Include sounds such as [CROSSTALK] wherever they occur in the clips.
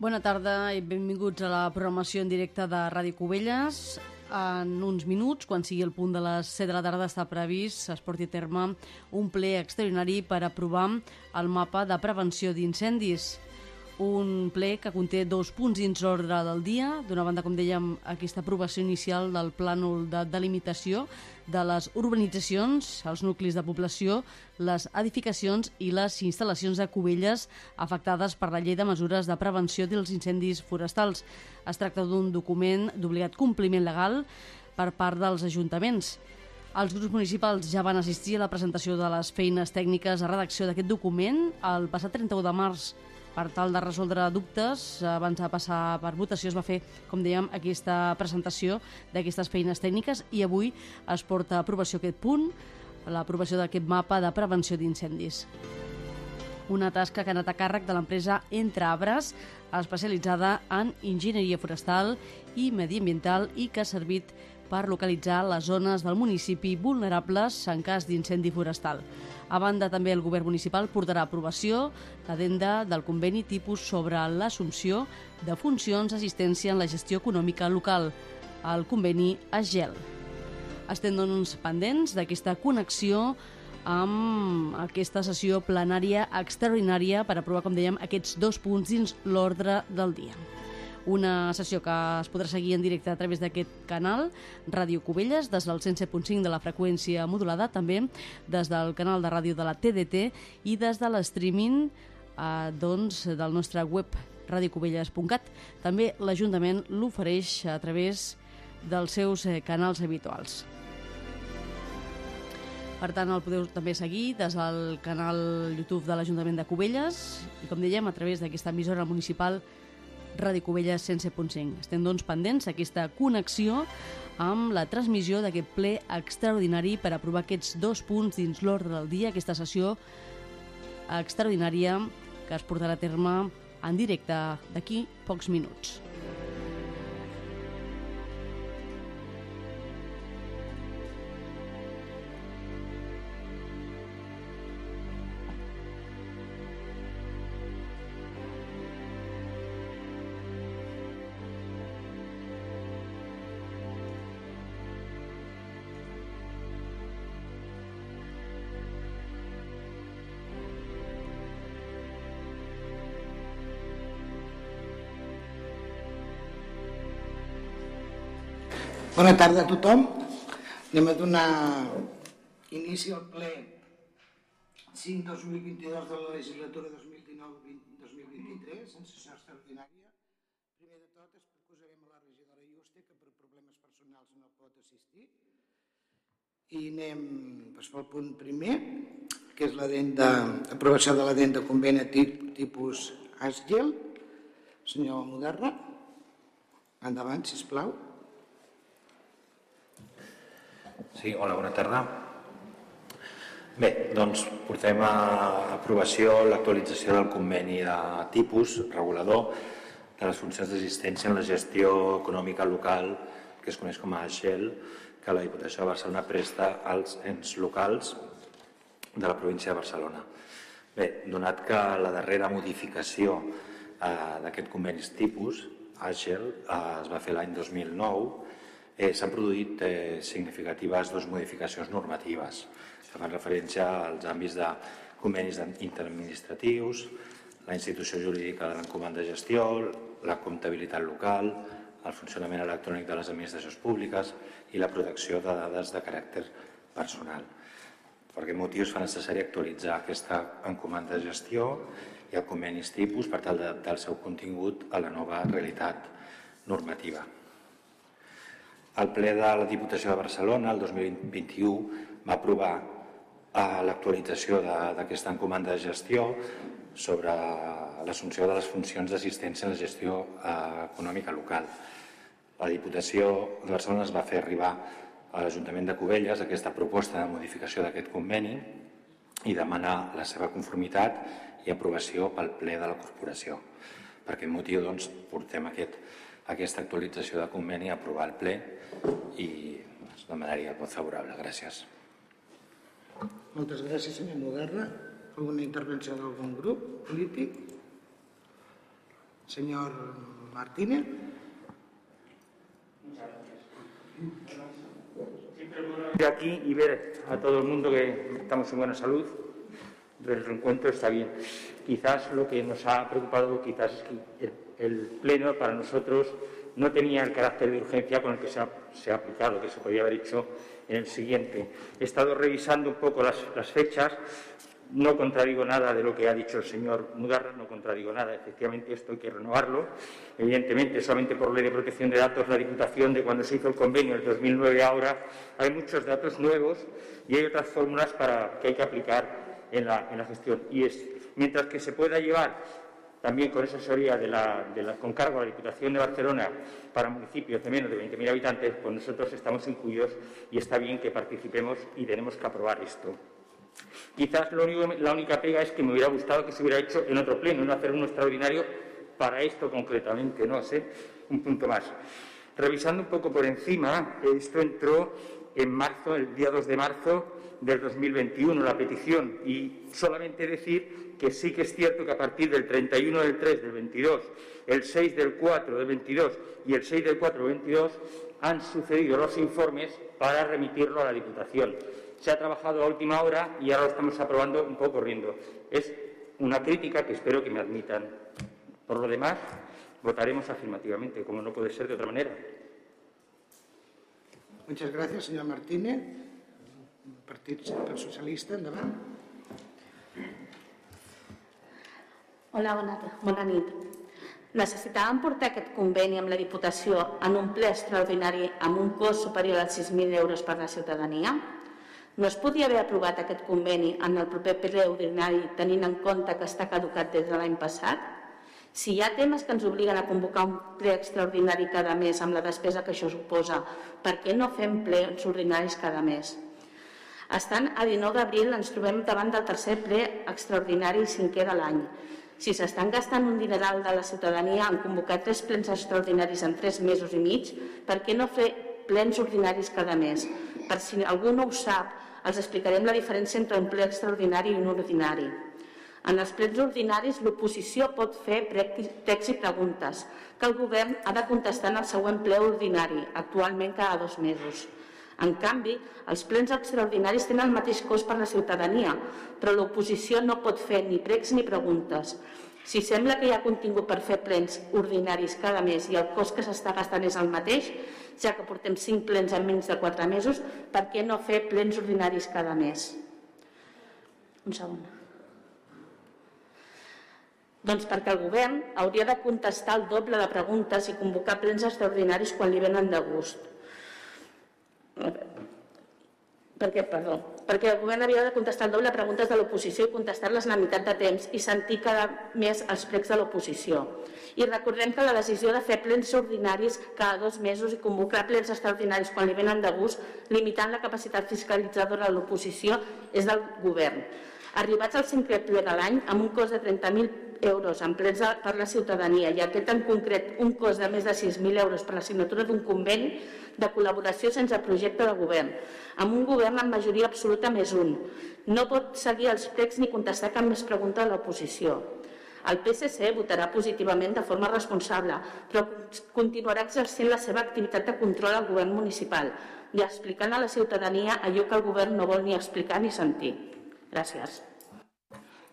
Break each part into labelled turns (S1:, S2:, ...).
S1: Bona tarda i benvinguts a la programació en directe de Ràdio Cubelles. En uns minuts, quan sigui el punt de les 7 de la tarda, està previst es porti a terme un ple extraordinari per aprovar el mapa de prevenció d'incendis un ple que conté dos punts dins l'ordre del dia. D'una banda, com dèiem, aquesta aprovació inicial del plànol de delimitació de les urbanitzacions, els nuclis de població, les edificacions i les instal·lacions de Cubelles afectades per la llei de mesures de prevenció dels incendis forestals. Es tracta d'un document d'obligat compliment legal per part dels ajuntaments. Els grups municipals ja van assistir a la presentació de les feines tècniques a redacció d'aquest document el passat 31 de març per tal de resoldre dubtes, abans de passar per votació es va fer, com dèiem, aquesta presentació d'aquestes feines tècniques i avui es porta a aprovació aquest punt, l'aprovació d'aquest mapa de prevenció d'incendis. Una tasca que ha anat a càrrec de l'empresa Entre Arbres, especialitzada en enginyeria forestal i mediambiental i que ha servit per localitzar les zones del municipi vulnerables en cas d'incendi forestal. A banda, també el govern municipal portarà a aprovació l'adenda del conveni tipus sobre l'assumpció de funcions d'assistència en la gestió econòmica local, el conveni ASGEL. Estem, doncs, pendents d'aquesta connexió amb aquesta sessió plenària extraordinària per aprovar, com dèiem, aquests dos punts dins l'ordre del dia una sessió que es podrà seguir en directe a través d'aquest canal, Ràdio Cubelles, des del 107.5 de la freqüència modulada, també des del canal de ràdio de la TDT i des de l'streaming eh, doncs, del nostre web radiocubelles.cat. També l'Ajuntament l'ofereix a través dels seus eh, canals habituals. Per tant, el podeu també seguir des del canal YouTube de l'Ajuntament de Cubelles i, com dèiem, a través d'aquesta emissora municipal Ràdio Covelles 107.5. Estem doncs pendents d'aquesta connexió amb la transmissió d'aquest ple extraordinari per aprovar aquests dos punts dins l'ordre del dia, aquesta sessió extraordinària que es portarà a terme en directe d'aquí pocs minuts.
S2: Bona tarda a tothom. Anem a donar inici al ple 5-2022 de la legislatura 2019-2023, en sessió extraordinària. Primer de tot, es procusarem a la regidora Juste, que per problemes personals no pot assistir. I anem doncs, pel punt primer, que és l'aprovació de l'adent de conveni tipus ASGEL. Senyor Moderna, endavant, sisplau. plau.
S3: Sí, hola, bona tarda. Bé, doncs portem a aprovació l'actualització del conveni de tipus regulador de les funcions d'assistència en la gestió econòmica local, que es coneix com a Shell, que la Diputació de Barcelona presta als ens locals de la província de Barcelona. Bé, donat que la darrera modificació eh, d'aquest conveni tipus, Agel, eh, es va fer l'any 2009, eh, s'han produït eh, significatives dos modificacions normatives que fan referència als àmbits de convenis interadministratius, la institució jurídica de l'encomanda de gestió, la comptabilitat local, el funcionament electrònic de les administracions públiques i la protecció de dades de caràcter personal. Per aquest motiu es fa necessari actualitzar aquesta encomanda de gestió i el convenis tipus per tal d'adaptar el seu contingut a la nova realitat normativa. El ple de la Diputació de Barcelona, el 2021, va aprovar eh, l'actualització d'aquesta encomanda de gestió sobre l'assumpció de les funcions d'assistència en la gestió eh, econòmica local. La Diputació de Barcelona es va fer arribar a l'Ajuntament de Cubelles aquesta proposta de modificació d'aquest conveni i demanar la seva conformitat i aprovació pel ple de la corporació. Per aquest motiu doncs, portem aquest, aquesta actualització de conveni a aprovar el ple i es demanaria el vot favorable. Gràcies.
S2: Moltes gràcies, senyor Moderna. Alguna intervenció d'algun grup polític? Señor Martínez.
S4: de aquí y ver a todo el mundo que estamos en buena salud. El reencuentro está bien. Quizás lo que nos ha preocupado quizás es que el, pleno para nosotros no tenía el carácter de urgencia con el que se ha, se ha aplicado, que se podía haber hecho en el siguiente. He estado revisando un poco las, las fechas no contradigo nada de lo que ha dicho el señor Mudarra, no contradigo nada. Efectivamente, esto hay que renovarlo. Evidentemente, solamente por ley de protección de datos, la Diputación de cuando se hizo el convenio en el 2009 ahora, hay muchos datos nuevos y hay otras fórmulas para, que hay que aplicar en la, en la gestión. Y es, mientras que se pueda llevar también con esa asesoría de la, de la, con cargo a la Diputación de Barcelona para municipios de menos de 20.000 habitantes, pues nosotros estamos incluidos y está bien que participemos y tenemos que aprobar esto. Quizás la única pega es que me hubiera gustado que se hubiera hecho en otro pleno, no hacer uno extraordinario para esto concretamente, no sé, un punto más. Revisando un poco por encima, esto entró en marzo, el día 2 de marzo del 2021, la petición, y solamente decir que sí que es cierto que a partir del 31 del 3 del 22, el 6 del 4 del 22 y el 6 del 4 del 22 han sucedido los informes para remitirlo a la Diputación se ha trabajado a última hora y ahora lo estamos aprobando un poco corriendo. Es una crítica que espero que me admitan. Por lo demás, votaremos afirmativamente, como no puede ser de otra manera.
S2: Muchas gracias, señor Martínez. Partit Socialista, endavant.
S5: Hola, bona, bona nit. Necessitàvem portar aquest conveni amb la Diputació en un ple extraordinari amb un cost superior als 6.000 euros per a la ciutadania? No es podia haver aprovat aquest conveni en el proper ple ordinari tenint en compte que està caducat des de l'any passat? Si hi ha temes que ens obliguen a convocar un ple extraordinari cada mes amb la despesa que això suposa, per què no fem plens ordinaris cada mes? Estant a 19 d'abril ens trobem davant del tercer ple extraordinari i cinquè de l'any. Si s'estan gastant un dineral de la ciutadania en convocar tres plens extraordinaris en tres mesos i mig, per què no fer plens ordinaris cada mes? Per si algú no ho sap, els explicarem la diferència entre un ple extraordinari i un ordinari. En els plens ordinaris, l'oposició pot fer pregs i preguntes que el govern ha de contestar en el següent ple ordinari, actualment cada dos mesos. En canvi, els plens extraordinaris tenen el mateix cost per la ciutadania, però l'oposició no pot fer ni pregs ni preguntes. Si sembla que hi ha contingut per fer plens ordinaris cada mes i el cost que s'està gastant és el mateix, ja que portem cinc plens en menys de quatre mesos, per què no fer plens ordinaris cada mes? Un segon. Doncs perquè el govern hauria de contestar el doble de preguntes i convocar plens extraordinaris quan li venen de gust. Perquè, perdó, perquè el govern havia de contestar el doble preguntes de l'oposició i contestar-les la meitat de temps i sentir cada mes els pregs de l'oposició. I recordem que la decisió de fer plens ordinaris cada dos mesos i convocar plens extraordinaris quan li venen de gust, limitant la capacitat fiscalitzadora de l'oposició, és del govern. Arribats al cinquè ple de l'any, amb un cost de 30.000 euros plens per la ciutadania i aquest en concret un cost de més de 6.000 euros per la signatura d'un conveni de col·laboració sense projecte de govern, amb un govern amb majoria absoluta més un. No pot seguir els plecs ni contestar cap més pregunta de l'oposició. El PSC votarà positivament de forma responsable, però continuarà exercint la seva activitat de control al govern municipal i explicant a la ciutadania allò que el govern no vol ni explicar ni sentir. Gràcies.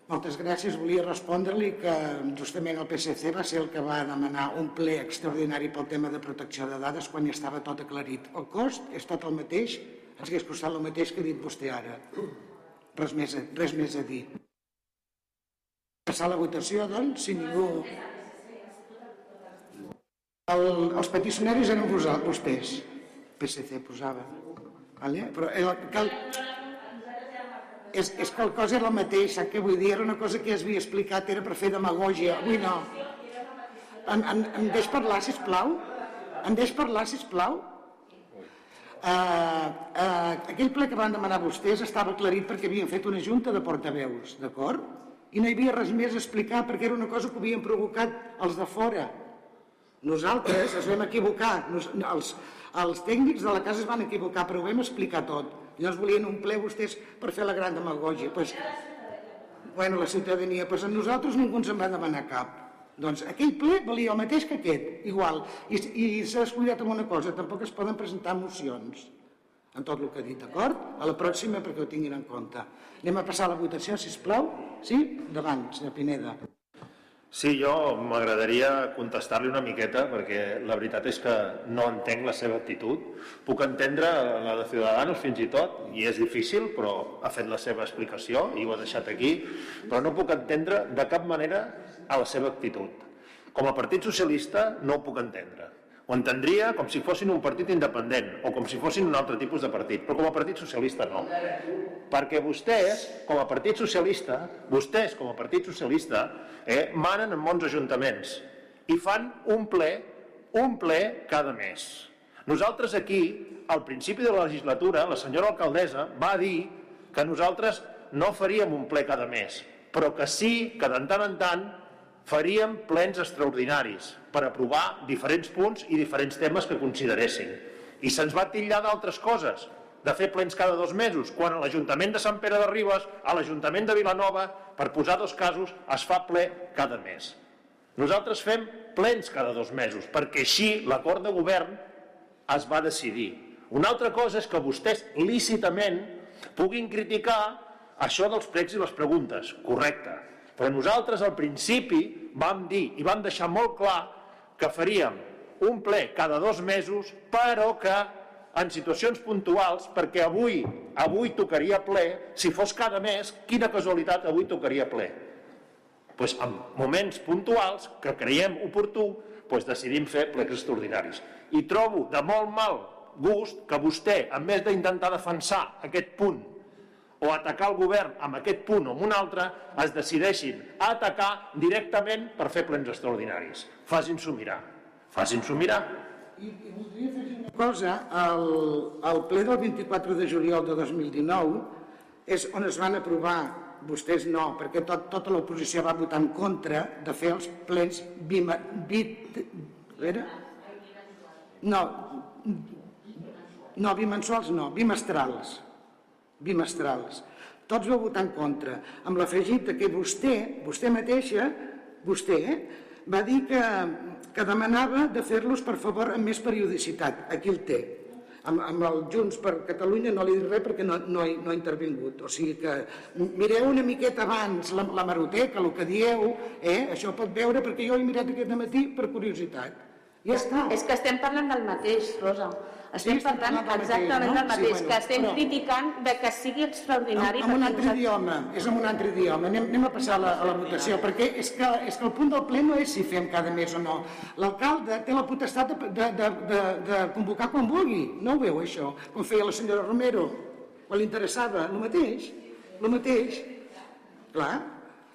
S2: Moltes gràcies. Volia respondre-li que justament el PSC va ser el que va demanar un ple extraordinari pel tema de protecció de dades quan ja estava tot aclarit. El cost és tot el mateix, ens hauria costat el mateix que ha dit vostè ara. Res més, a, res més a dir. Passar la votació, doncs, si ningú... El, els peticionaris eren vostès. PSC posava. Vale? Però el, cal, és, és que el cos era mateix, sap què vull dir? Era una cosa que ja havia explicat, era per fer demagògia. Avui no. En, en, em deix parlar, sisplau? Em deix parlar, sisplau? Uh, uh, aquell ple que van demanar vostès estava aclarit perquè havien fet una junta de portaveus, d'acord? I no hi havia res més a explicar perquè era una cosa que havien provocat els de fora. Nosaltres es vam equivocar, Nos, els, els tècnics de la casa es van equivocar, però ho vam explicar tot. Llavors volien un ple vostès per fer la gran demagògia. Pues, bueno, la ciutadania, pues a nosaltres ningú ens en va demanar cap. Doncs aquell ple valia el mateix que aquest, igual. I, i s'ha descuidat amb una cosa, tampoc es poden presentar mocions en tot el que he dit, d'acord? A la pròxima perquè ho tinguin en compte. Anem a passar la votació, si plau. Sí? Davant, senyor Pineda.
S6: Sí, jo m'agradaria contestar-li una miqueta perquè la veritat és que no entenc la seva actitud. Puc entendre la de Ciudadanos fins i tot, i és difícil, però ha fet la seva explicació i ho ha deixat aquí, però no puc entendre de cap manera a la seva actitud. Com a Partit Socialista no ho puc entendre. Ho entendria com si fossin un partit independent o com si fossin un altre tipus de partit, però com a Partit Socialista no. Perquè vostès, com a Partit Socialista, vostès, com a Partit Socialista, eh, manen en molts ajuntaments i fan un ple, un ple cada mes. Nosaltres aquí, al principi de la legislatura, la senyora alcaldessa va dir que nosaltres no faríem un ple cada mes, però que sí que de tant en tant faríem plens extraordinaris per aprovar diferents punts i diferents temes que consideressin. I se'ns va titllar d'altres coses, de fer plens cada dos mesos, quan a l'Ajuntament de Sant Pere de Ribes, a l'Ajuntament de Vilanova, per posar dos casos, es fa ple cada mes. Nosaltres fem plens cada dos mesos, perquè així l'acord de govern es va decidir. Una altra cosa és que vostès lícitament puguin criticar això dels pregs i les preguntes, correcte, però nosaltres al principi vam dir i vam deixar molt clar que faríem un ple cada dos mesos, però que en situacions puntuals, perquè avui, avui tocaria ple, si fos cada mes, quina casualitat, avui tocaria ple. Pues en moments puntuals que creiem oportú, pues decidim fer plecs extraordinaris. I trobo de molt mal gust que vostè, en més d'intentar defensar aquest punt o atacar el govern amb aquest punt o amb un altre, es decideixin a atacar directament per fer plens extraordinaris. Facin-s'ho mirar. Facin-s'ho mirar.
S2: I, I voldria fer una cosa. El, el ple del 24 de juliol de 2019 és on es van aprovar, vostès no, perquè tot, tota l'oposició va votar en contra de fer els plens bima, bit, era? No, no, bimensuals no, bimestrals bimestrals. Tots vau votar en contra, amb l'afegit que vostè, vostè mateixa, vostè, va dir que, que demanava de fer-los, per favor, amb més periodicitat. Aquí el té. Amb, amb el Junts per Catalunya no li dic res perquè no, no, he, no ha intervingut. O sigui que mireu una miqueta abans la, la maroteca, el que dieu, eh? això pot veure perquè jo he mirat aquest matí per curiositat. Ja està.
S5: És que estem parlant del mateix, Rosa. Estem parlant
S2: del
S5: exactament
S2: mateix, no?
S5: del mateix, que estem
S2: però-
S5: criticant de que sigui extraordinari.
S2: Amb, amb un altre
S5: nosaltres-
S2: idioma, és amb un altre idioma. Anem, anem a passar a la, a la votació, perquè és que, és que el punt del ple no és si fem cada mes o no. L'alcalde té la potestat de, de, de, de, de convocar quan vulgui. No ho veu, això? Com feia la senyora Romero, quan li interessava. El mateix, el mateix. Clar.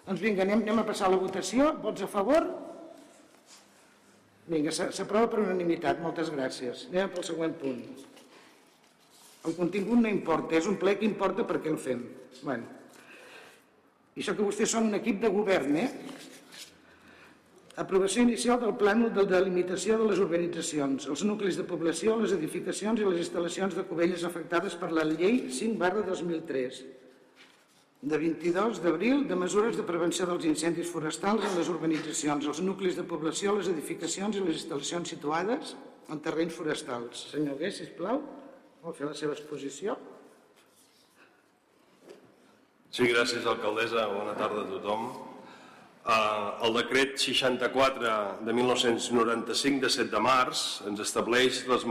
S2: Doncs vinga, anem, anem a passar a la votació. Vots a favor? Vinga, s'a- s'aprova per unanimitat. Moltes gràcies. Anem pel següent punt. El contingut no importa, és un ple que importa perquè el fem. Bueno. I això que vostès són un equip de govern, eh? Aprovació inicial del plànol de delimitació de les urbanitzacions, els nuclis de població, les edificacions i les instal·lacions de Cubelles afectades per la llei 5 barra 2003 de 22 d'abril de mesures de prevenció dels incendis forestals en les urbanitzacions, els nuclis de població, les edificacions i les instal·lacions situades en terrenys forestals. Senyor Gué, sisplau, vol fer la seva exposició?
S7: Sí, gràcies, alcaldessa. Bona tarda a tothom. Uh, el decret 64 de 1995 de 7 de març ens estableix les,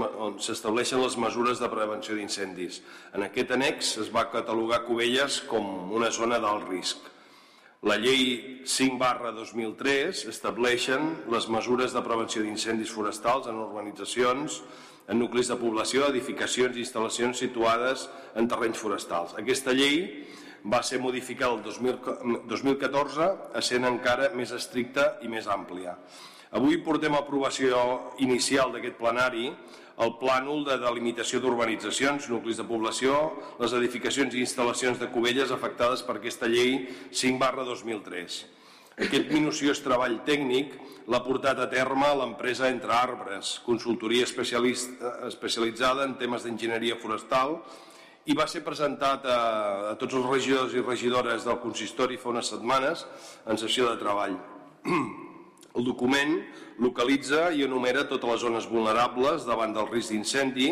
S7: s'estableixen les mesures de prevenció d'incendis. En aquest annex es va catalogar Cubelles com una zona d'alt risc. La llei 5 barra 2003 estableixen les mesures de prevenció d'incendis forestals en urbanitzacions, en nuclis de població, edificacions i instal·lacions situades en terrenys forestals. Aquesta llei va ser modificada el 2000 2014, essent encara més estricta i més àmplia. Avui portem a aprovació inicial d'aquest plenari el plànol de delimitació d'urbanitzacions, nuclis de població, les edificacions i instal·lacions de Cubelles afectades per aquesta llei 5 barra 2003. Aquest minuciós treball tècnic l'ha portat a terme l'empresa Entre Arbres, consultoria especialista- especialitzada en temes d'enginyeria forestal i va ser presentat a, a tots els regidors i regidores del consistori fa unes setmanes en sessió de treball. [CLEARS THROAT] El document localitza i enumera totes les zones vulnerables davant del risc d'incendi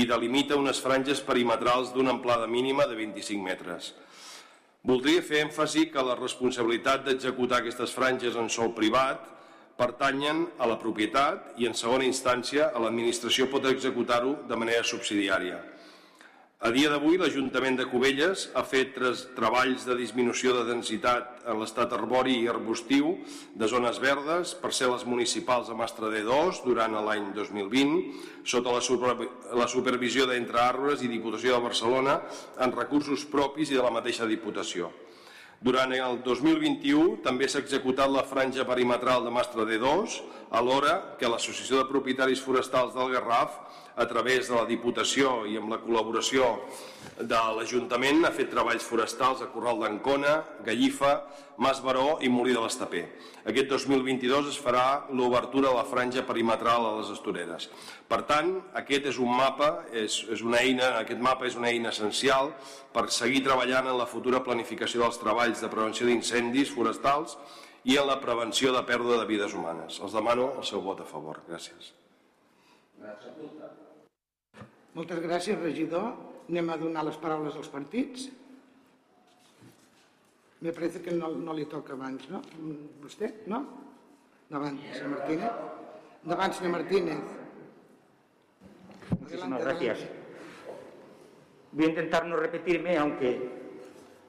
S7: i delimita unes franges perimetrals d'una amplada mínima de 25 metres. Voldria fer èmfasi que la responsabilitat d'executar aquestes franges en sol privat pertanyen a la propietat i, en segona instància, a l'administració pot executar-ho de manera subsidiària. A dia d'avui, l'Ajuntament de Cubelles ha fet tres treballs de disminució de densitat en l'estat arbori i arbustiu de zones verdes, parcel·les municipals a Mastra D2 durant l'any 2020, sota la, super, la supervisió d'Entre Arbres i Diputació de Barcelona en recursos propis i de la mateixa Diputació. Durant el 2021 també s'ha executat la franja perimetral de Mastra D2, alhora que l'Associació de Propietaris Forestals del Garraf a través de la Diputació i amb la col·laboració de l'Ajuntament ha fet treballs forestals a Corral d'Ancona, Gallifa, Mas Baró i Molí de l'Estapé. Aquest 2022 es farà l'obertura de la franja perimetral a les Estoreres. Per tant, aquest és un mapa, és, és una eina, aquest mapa és una eina essencial per seguir treballant en la futura planificació dels treballs de prevenció d'incendis forestals i en la prevenció de pèrdua de vides humanes. Els demano el seu vot a favor. Gràcies. Gràcies.
S2: Moltes gràcies, regidor. Anem a donar les paraules als partits. Me parece que no, no li toca abans, ¿no? ¿Vostè? ¿No? Davant, senyor Martínez. Davant, senyor Martínez.
S4: Muchísimas gracias. Voy a intentar no repetirme, aunque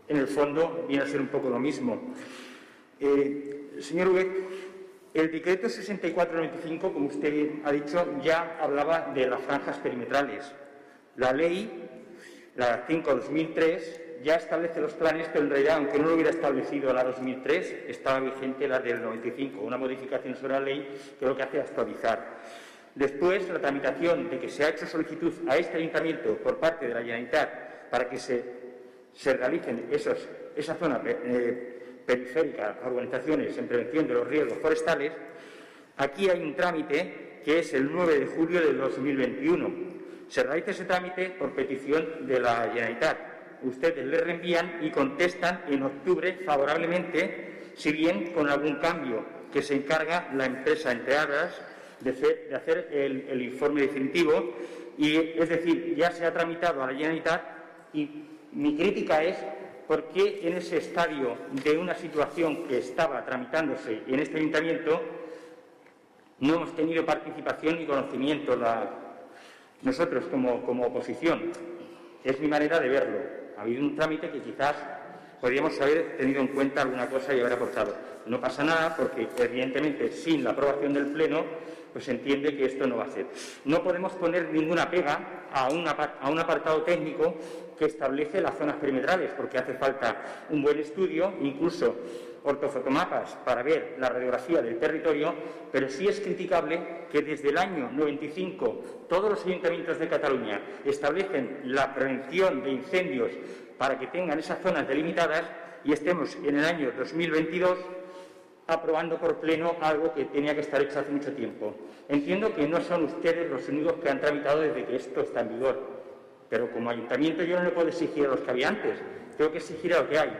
S4: en el fondo viene a ser un poco lo mismo. Eh, señor Huguet, el decreto 6495, como usted ha dicho, ya hablaba de las franjas perimetrales. La ley, la 5-2003, ya establece los planes, pero en realidad, aunque no lo hubiera establecido la 2003, estaba vigente la del 95. Una modificación sobre la ley que lo que hace es actualizar. Después, la tramitación de que se ha hecho solicitud a este ayuntamiento por parte de la Generalitat para que se, se realicen esos, esa zona eh, periférica a organizaciones en prevención de los riesgos forestales, aquí hay un trámite que es el 9 de julio de 2021. Se realiza ese trámite por petición de la Generalitat. Ustedes le reenvían y contestan en octubre favorablemente, si bien con algún cambio que se encarga la empresa entre de, de hacer el, el, informe definitivo. Y es decir, ya se ha tramitado a la Generalitat y mi crítica es ¿por qué en ese estadio de una situación que estaba tramitándose en este ayuntamiento no hemos tenido participación ni conocimiento nosotros como, como oposición? Es mi manera de verlo. Ha habido un trámite que quizás podríamos haber tenido en cuenta alguna cosa y haber aportado. No pasa nada porque, evidentemente, sin la aprobación del Pleno, pues se entiende que esto no va a ser. No podemos poner ninguna pega a, a un apartado técnico que establece las zonas perimetrales, porque hace falta un buen estudio, incluso ortofotomapas para ver la radiografía del territorio, pero sí es criticable que desde el año 95 todos los ayuntamientos de Cataluña establecen la prevención de incendios para que tengan esas zonas delimitadas y estemos en el año 2022 aprobando por pleno algo que tenía que estar hecho hace mucho tiempo. Entiendo que no son ustedes los únicos que han tramitado desde que esto está en vigor, pero como ayuntamiento yo no le puedo exigir a los que había antes, tengo que exigir a lo que hay.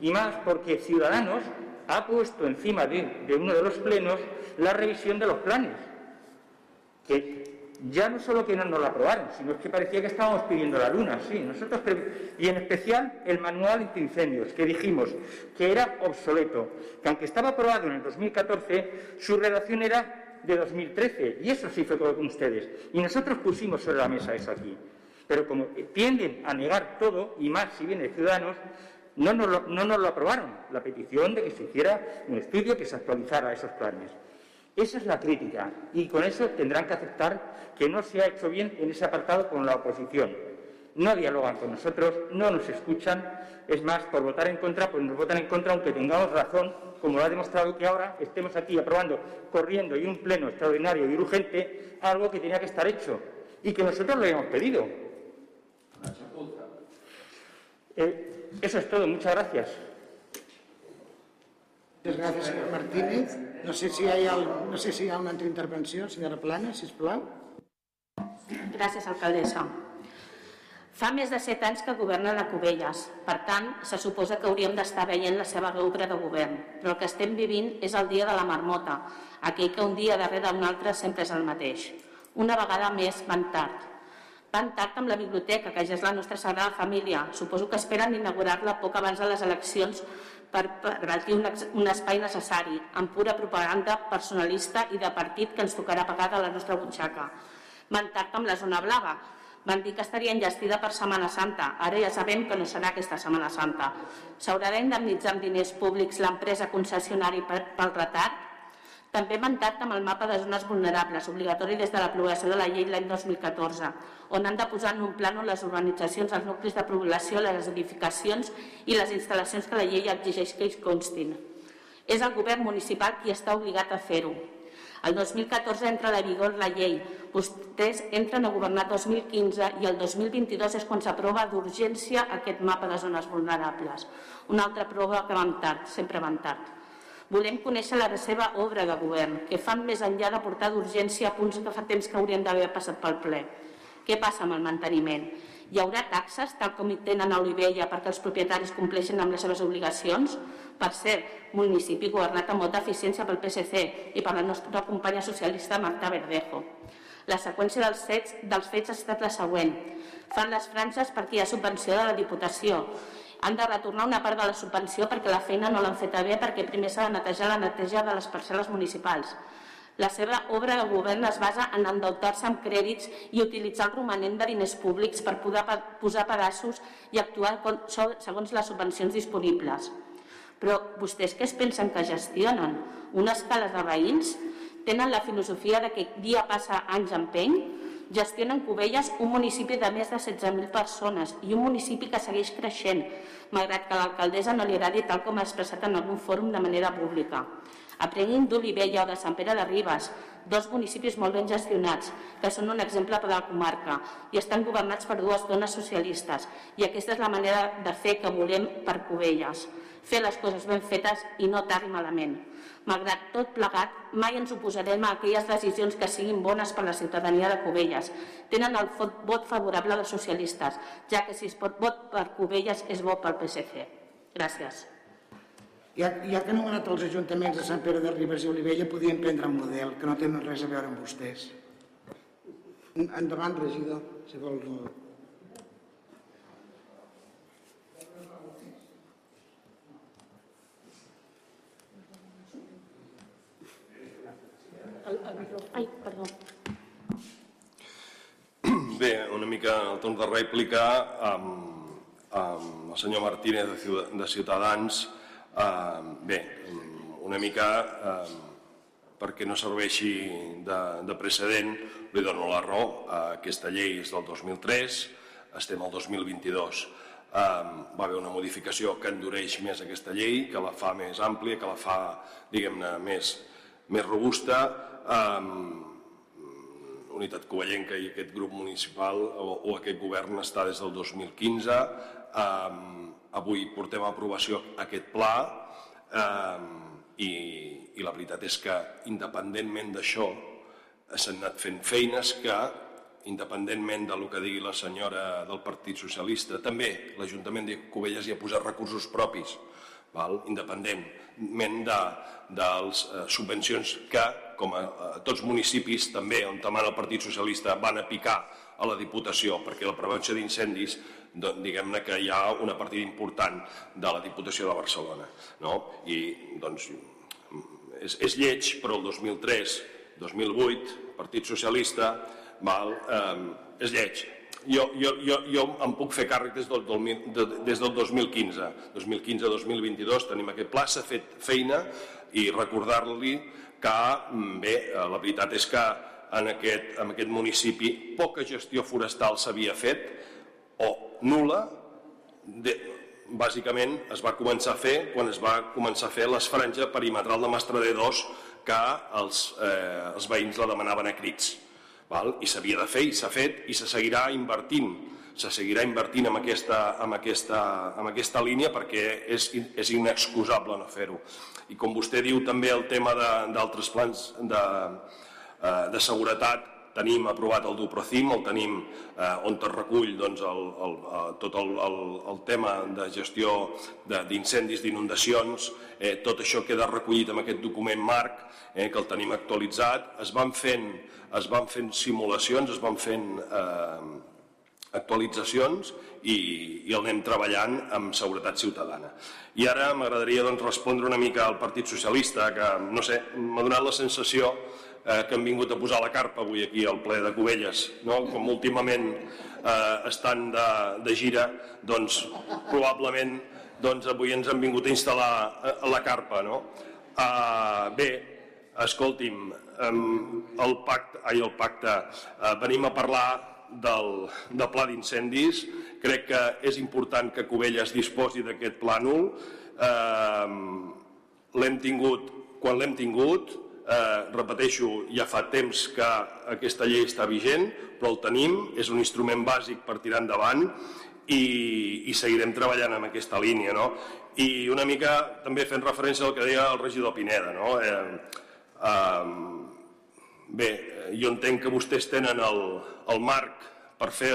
S4: Y más porque Ciudadanos ha puesto encima de, uno de los plenos la revisión de los planes, que ya no solo que no nos lo aprobaron, sino que parecía que estábamos pidiendo la luna, sí, nosotros, y en especial el manual antiincendios, que dijimos que era obsoleto, que aunque estaba aprobado en el 2014, su redacción era de 2013, y eso sí fue con ustedes. Y nosotros pusimos sobre la mesa eso aquí. Pero como tienden a negar todo, y más si viene de Ciudadanos, no nos, lo, no nos lo aprobaron, la petición de que se hiciera un estudio que se actualizara esos planes. Esa es la crítica, y con eso tendrán que aceptar que no se ha hecho bien en ese apartado con la oposición. No dialogan con nosotros, no nos escuchan, es más, por votar en contra, pues nos votan en contra aunque tengamos razón, como lo ha demostrado que ahora estemos aquí aprobando, corriendo y un pleno extraordinario y urgente, algo que tenía que estar hecho y que nosotros lo habíamos pedido. Eh, eso es todo. Muchas gracias.
S2: Muchas gracias, señor Martínez. No sé si hay, al, no sé si hi ha una altra intervenció. Senyora Plana, si plau.
S5: Gràcies, alcaldessa. Fa més de set anys que governen a Cubelles, per tant, se suposa que hauríem d'estar veient la seva obra de govern, però el que estem vivint és el dia de la marmota, aquell que un dia darrere d'un altre sempre és el mateix. Una vegada més van tard. Van tard amb la biblioteca, que ja és la nostra sagrada família. Suposo que esperen inaugurar-la poc abans de les eleccions per garantir un, un espai necessari, amb pura propaganda personalista i de partit que ens tocarà pagar de la nostra butxaca. Van tard amb la zona blava, van dir que estaria enllestida per Setmana Santa. Ara ja sabem que no serà aquesta Setmana Santa. S'haurà d'indemnitzar amb diners públics l'empresa concessionari pel retard? També hem entrat amb el mapa de zones vulnerables, obligatori des de l'aprovació de la llei l'any 2014, on han de posar en un plànol les urbanitzacions, els nuclis de població, les edificacions i les instal·lacions que la llei exigeix que hi constin. És el govern municipal qui està obligat a fer-ho. El 2014 entra la vigor la llei, vostès entren a governar 2015 i el 2022 és quan s'aprova d'urgència aquest mapa de zones vulnerables. Una altra prova que van tard, sempre van tard. Volem conèixer la seva obra de govern, que fan més enllà de portar d'urgència punts que fa temps que haurien d'haver passat pel ple. Què passa amb el manteniment? Hi haurà taxes, tal com hi tenen a Olivella, perquè els propietaris compleixin amb les seves obligacions? Per cert, municipi governat amb molta eficiència pel PSC i per la nostra companya socialista Marta Verdejo. La seqüència dels fets, dels fets ha estat la següent. Fan les franges perquè hi ha subvenció de la Diputació. Han de retornar una part de la subvenció perquè la feina no l'han feta bé perquè primer s'ha de netejar la neteja de les parcel·les municipals. La seva obra de govern es basa en endeutar-se amb crèdits i utilitzar el romanent de diners públics per poder posar pedaços i actuar segons les subvencions disponibles. Però vostès què es pensen que gestionen? Unes cales de veïns? Tenen la filosofia de que dia passa anys empeny? Gestionen Cubelles un municipi de més de 16.000 persones i un municipi que segueix creixent, malgrat que l'alcaldessa no li agradi tal com ha expressat en algun fòrum de manera pública. Aprenguin d'Olivella o de Sant Pere de Ribes, dos municipis molt ben gestionats, que són un exemple per a la comarca i estan governats per dues dones socialistes. I aquesta és la manera de fer que volem per Cubelles. Fer les coses ben fetes i no tard i malament. Malgrat tot plegat, mai ens oposarem a aquelles decisions que siguin bones per la ciutadania de Cubelles. Tenen el vot favorable dels socialistes, ja que si es pot vot per Cubelles és bo pel PSC. Gràcies.
S2: Ja, ja que han nomenat els ajuntaments de Sant Pere de Ribes i Olivella, podien prendre un model que no tenen res a veure amb vostès. Endavant, regidor, si vol...
S5: Ai, perdó.
S7: Bé, una mica el torn de rèplica amb, amb el senyor Martínez de Ciutadans bé, una mica perquè no serveixi de, de precedent, li dono la raó. Aquesta llei és del 2003, estem al 2022. Va haver una modificació que endureix més aquesta llei, que la fa més àmplia, que la fa, diguem-ne, més, més robusta. Unitat Covellenca i aquest grup municipal o, o aquest govern està des del 2015. Avui portem a aprovació aquest pla eh, i, i la veritat és que independentment d'això s'han anat fent feines que independentment del que digui la senyora del Partit Socialista, també l'Ajuntament de Cubelles hi ha posat recursos propis, val? independentment de, de les eh, subvencions que, com a, a tots municipis també on demana el Partit Socialista, van a picar a la Diputació perquè la prevenció d'incendis diguem-ne que hi ha una partida important de la Diputació de Barcelona. No? I doncs, és, és lleig, però el 2003, 2008, Partit Socialista, val, eh, és lleig. Jo, jo, jo, jo em puc fer càrrec des del, de, des del 2015. 2015-2022 tenim aquest pla, s'ha fet feina i recordar-li que, bé, la veritat és que en aquest, en aquest municipi poca gestió forestal s'havia fet o nula, de, bàsicament es va començar a fer quan es va començar a fer l'esfranja perimetral de Mastrader 2 que els, eh, els veïns la demanaven a crits. Val? I s'havia de fer i s'ha fet i se seguirà invertint se seguirà invertint en aquesta, en aquesta, en aquesta línia perquè és, és inexcusable no fer-ho. I com vostè diu també el tema d'altres plans de, eh, de seguretat, tenim aprovat el Duprocim, el tenim eh, on es recull doncs, el, el, eh, tot el, el, el tema de gestió d'incendis, d'inundacions, eh, tot això queda recollit en aquest document marc eh, que el tenim actualitzat. Es van fent, es van fent simulacions, es van fent eh, actualitzacions i, i el anem treballant amb seguretat ciutadana. I ara m'agradaria doncs, respondre una mica al Partit Socialista, que no sé, m'ha donat la sensació eh, que han vingut a posar la carpa avui aquí al ple de Cubelles, no? com últimament eh, estan de, de gira, doncs probablement doncs, avui ens han vingut a instal·lar eh, la carpa. No? Uh, bé, escolti'm, el pacte, ai, el pacte, uh, venim a parlar del, del pla d'incendis. Crec que és important que Cubelles disposi d'aquest plànol. Eh, l'hem tingut quan l'hem tingut, eh, repeteixo, ja fa temps que aquesta llei està vigent, però el tenim, és un instrument bàsic per tirar endavant i, i seguirem treballant en aquesta línia. No? I una mica també fent referència al que deia el regidor Pineda. No? Eh, eh, bé, jo entenc que vostès tenen el, el marc per fer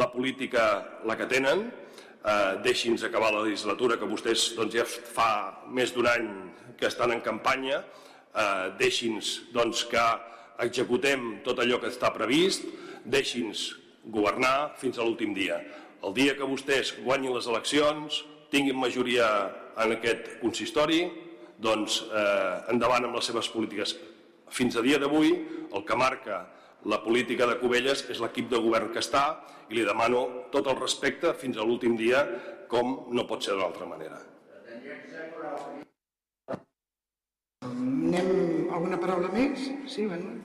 S7: la política la que tenen, eh, deixi'ns acabar la legislatura, que vostès doncs, ja fa més d'un any que estan en campanya, eh, deixi'ns doncs, que executem tot allò que està previst, deixi'ns governar fins a l'últim dia. El dia que vostès guanyin les eleccions, tinguin majoria en aquest consistori, doncs eh, endavant amb les seves polítiques. Fins a dia d'avui, el que marca la política de Cubelles és l'equip de govern que està i li demano tot el respecte fins a l'últim dia, com no pot ser d'una altra manera.
S2: Anem alguna paraula més? Sí, Manuel.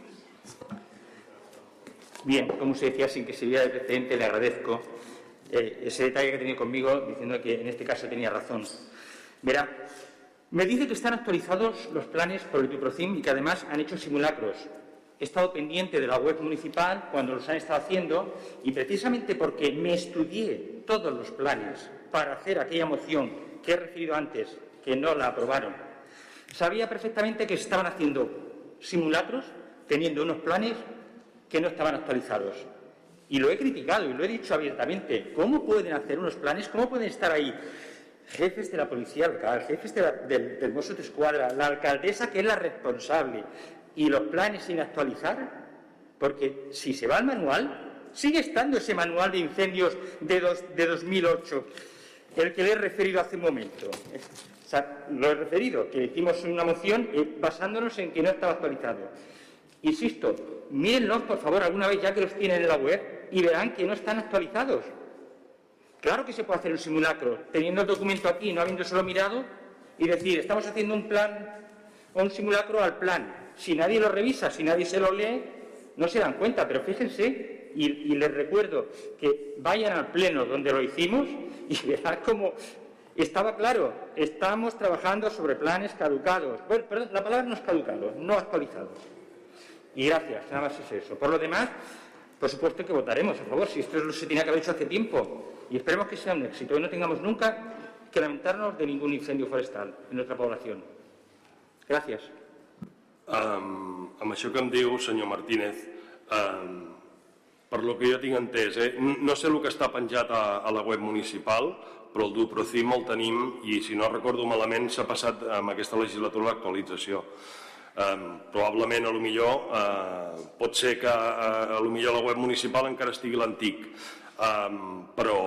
S4: Bien, como usted decía, sin que se viera de precedente, le agradezco eh, ese detalle que tenido conmigo, diciendo que en este caso tenía razón. Verá, me dice que están actualizados los planes por el Tuprocim y que además han hecho simulacros. He estado pendiente de la web municipal cuando los han estado haciendo y precisamente porque me estudié todos los planes para hacer aquella moción que he referido antes, que no la aprobaron, sabía perfectamente que estaban haciendo simulacros teniendo unos planes que no estaban actualizados. Y lo he criticado y lo he dicho abiertamente. ¿Cómo pueden hacer unos planes? ¿Cómo pueden estar ahí jefes de la policía local, jefes del, del de Escuadra, la alcaldesa que es la responsable, y los planes sin actualizar? Porque si se va al manual, sigue estando ese manual de incendios de, dos, de 2008, el que le he referido hace un momento. Lo he referido, que hicimos una moción eh, basándonos en que no estaba actualizado. Insisto, mírenlos, por favor, alguna vez ya que los tienen en la web y verán que no están actualizados. Claro que se puede hacer un simulacro, teniendo el documento aquí, no habiéndoselo mirado, y decir, estamos haciendo un plan un simulacro al plan. Si nadie lo revisa, si nadie se lo lee, no se dan cuenta, pero fíjense, y, y les recuerdo que vayan al pleno donde lo hicimos y [LAUGHS] verán cómo estaba claro, estamos trabajando sobre planes caducados. Bueno, perdón, la palabra no es caducados, no actualizados. Y gracias, nada más es eso. Por lo demás, por supuesto que votaremos a favor, si esto se tenía que haber hecho hace tiempo. Y esperemos que sea un éxito y no tengamos nunca que lamentarnos de ningún incendio forestal en nuestra población. Gracias.
S7: Um, amb això que em diu, senyor Martínez, um, lo que jo tinc entès, eh, no sé el que està penjat a la web municipal, però el Duprocim el tenim i, si no recordo malament, s'ha passat amb aquesta legislatura l'actualització. Um, probablement, a lo millor, uh, pot ser que uh, a lo millor la web municipal encara estigui l'antic, um, però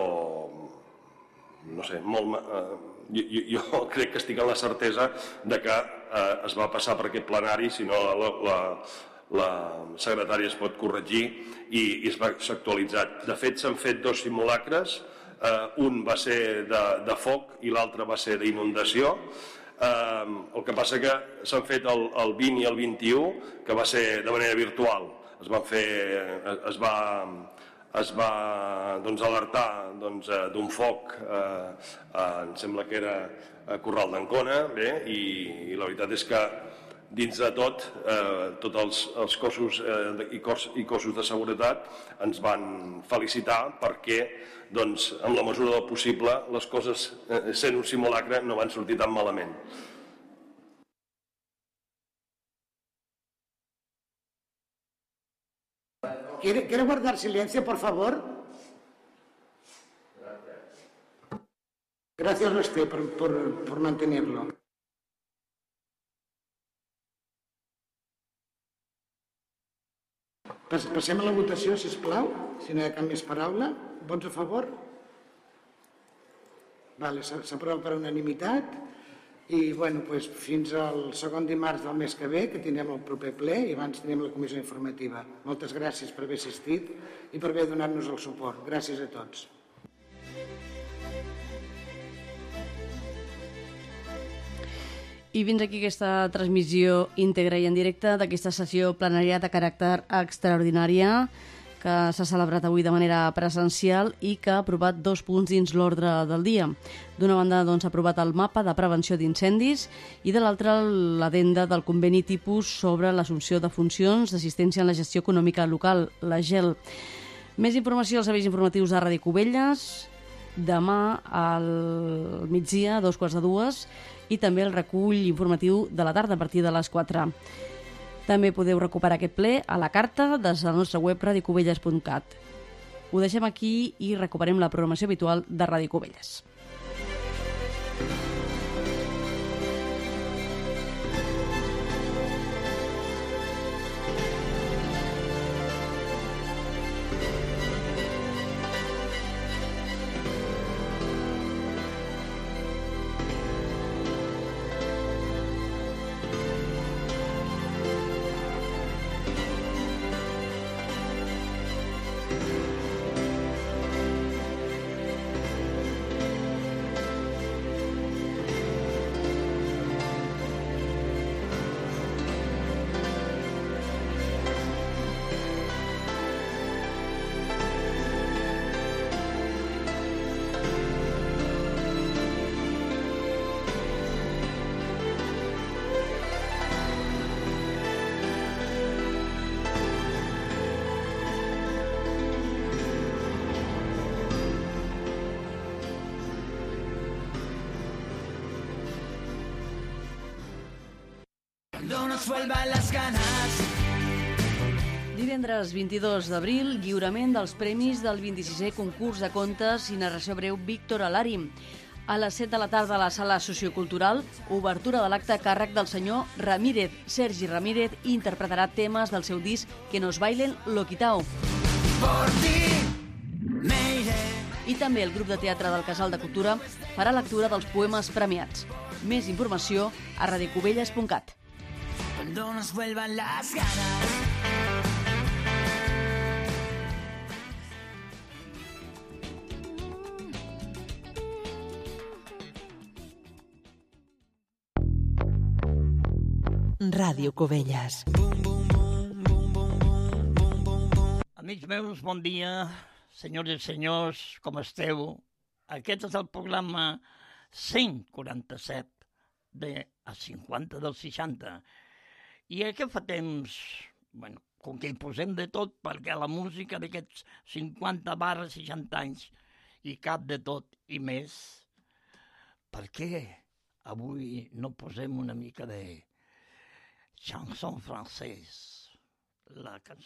S7: no sé, molt, uh, jo, jo [LAUGHS] crec que estic en la certesa de que eh, es va passar per aquest plenari, si no la, la, la secretària es pot corregir i, i s'ha actualitzat. De fet, s'han fet dos simulacres, eh, un va ser de, de foc i l'altre va ser d'inundació. Eh, el que passa que s'han fet el, el 20 i el 21, que va ser de manera virtual. Es, van fer, es va es va doncs, alertar doncs, eh, d'un doncs, foc, eh, eh, em sembla que era a Corral d'Ancona, bé, i, i la veritat és que dins de tot, eh, tots els, els cossos eh, i, cos, i cossos de seguretat ens van felicitar perquè doncs, amb la mesura del possible les coses, eh, sent un simulacre, no van sortir tan malament.
S2: ¿quiere, ¿quiere guardar silencio, por favor? Gracias a usted por, por, por mantenerlo. Passem a la votació, si plau, si no hi ha cap més paraula. Vots a favor? Vale, s'a- s'aprova per unanimitat i bueno, pues, fins al segon dimarts del mes que ve, que tindrem el proper ple i abans tindrem la comissió informativa. Moltes gràcies per haver assistit i per haver donat-nos el suport. Gràcies a tots.
S1: I fins aquí aquesta transmissió íntegra i en directe d'aquesta sessió plenària de caràcter extraordinària que s'ha celebrat avui de manera presencial i que ha aprovat dos punts dins l'ordre del dia. D'una banda, doncs, ha aprovat el mapa de prevenció d'incendis i de l'altra, l'adenda del conveni tipus sobre l'assumpció de funcions d'assistència en la gestió econòmica local, la GEL. Més informació als serveis informatius de Ràdio Cubelles, demà al migdia, a dos quarts de dues, i també el recull informatiu de la tarda a partir de les 4. També podeu recuperar aquest ple a la carta des de la nostra web radiocubelles.cat. Ho deixem aquí i recuperem la programació habitual de Ràdio Cubelles. Divendres 22 d'abril, lliurament dels premis del 26è concurs de contes i narració breu Víctor Alari. A les 7 de la tarda a la sala sociocultural, obertura de l'acte càrrec del senyor Ramírez. Sergi Ramírez interpretarà temes del seu disc Que nos bailen lo quitao. I també el grup de teatre del Casal de Cultura farà lectura dels poemes premiats. Més informació a radiocubelles.cat.
S8: Cuando nos vuelvan las ganas.
S9: Ràdio Cubelles.
S10: Amics meus, bon dia. Senyores i senyors, com esteu? Aquest és el programa 147 de a 50 del 60. I aquest fa temps, bueno, com que hi posem de tot, perquè la música d'aquests 50 barra 60 anys i cap de tot i més, per què avui no posem una mica de chanson francès? La cançó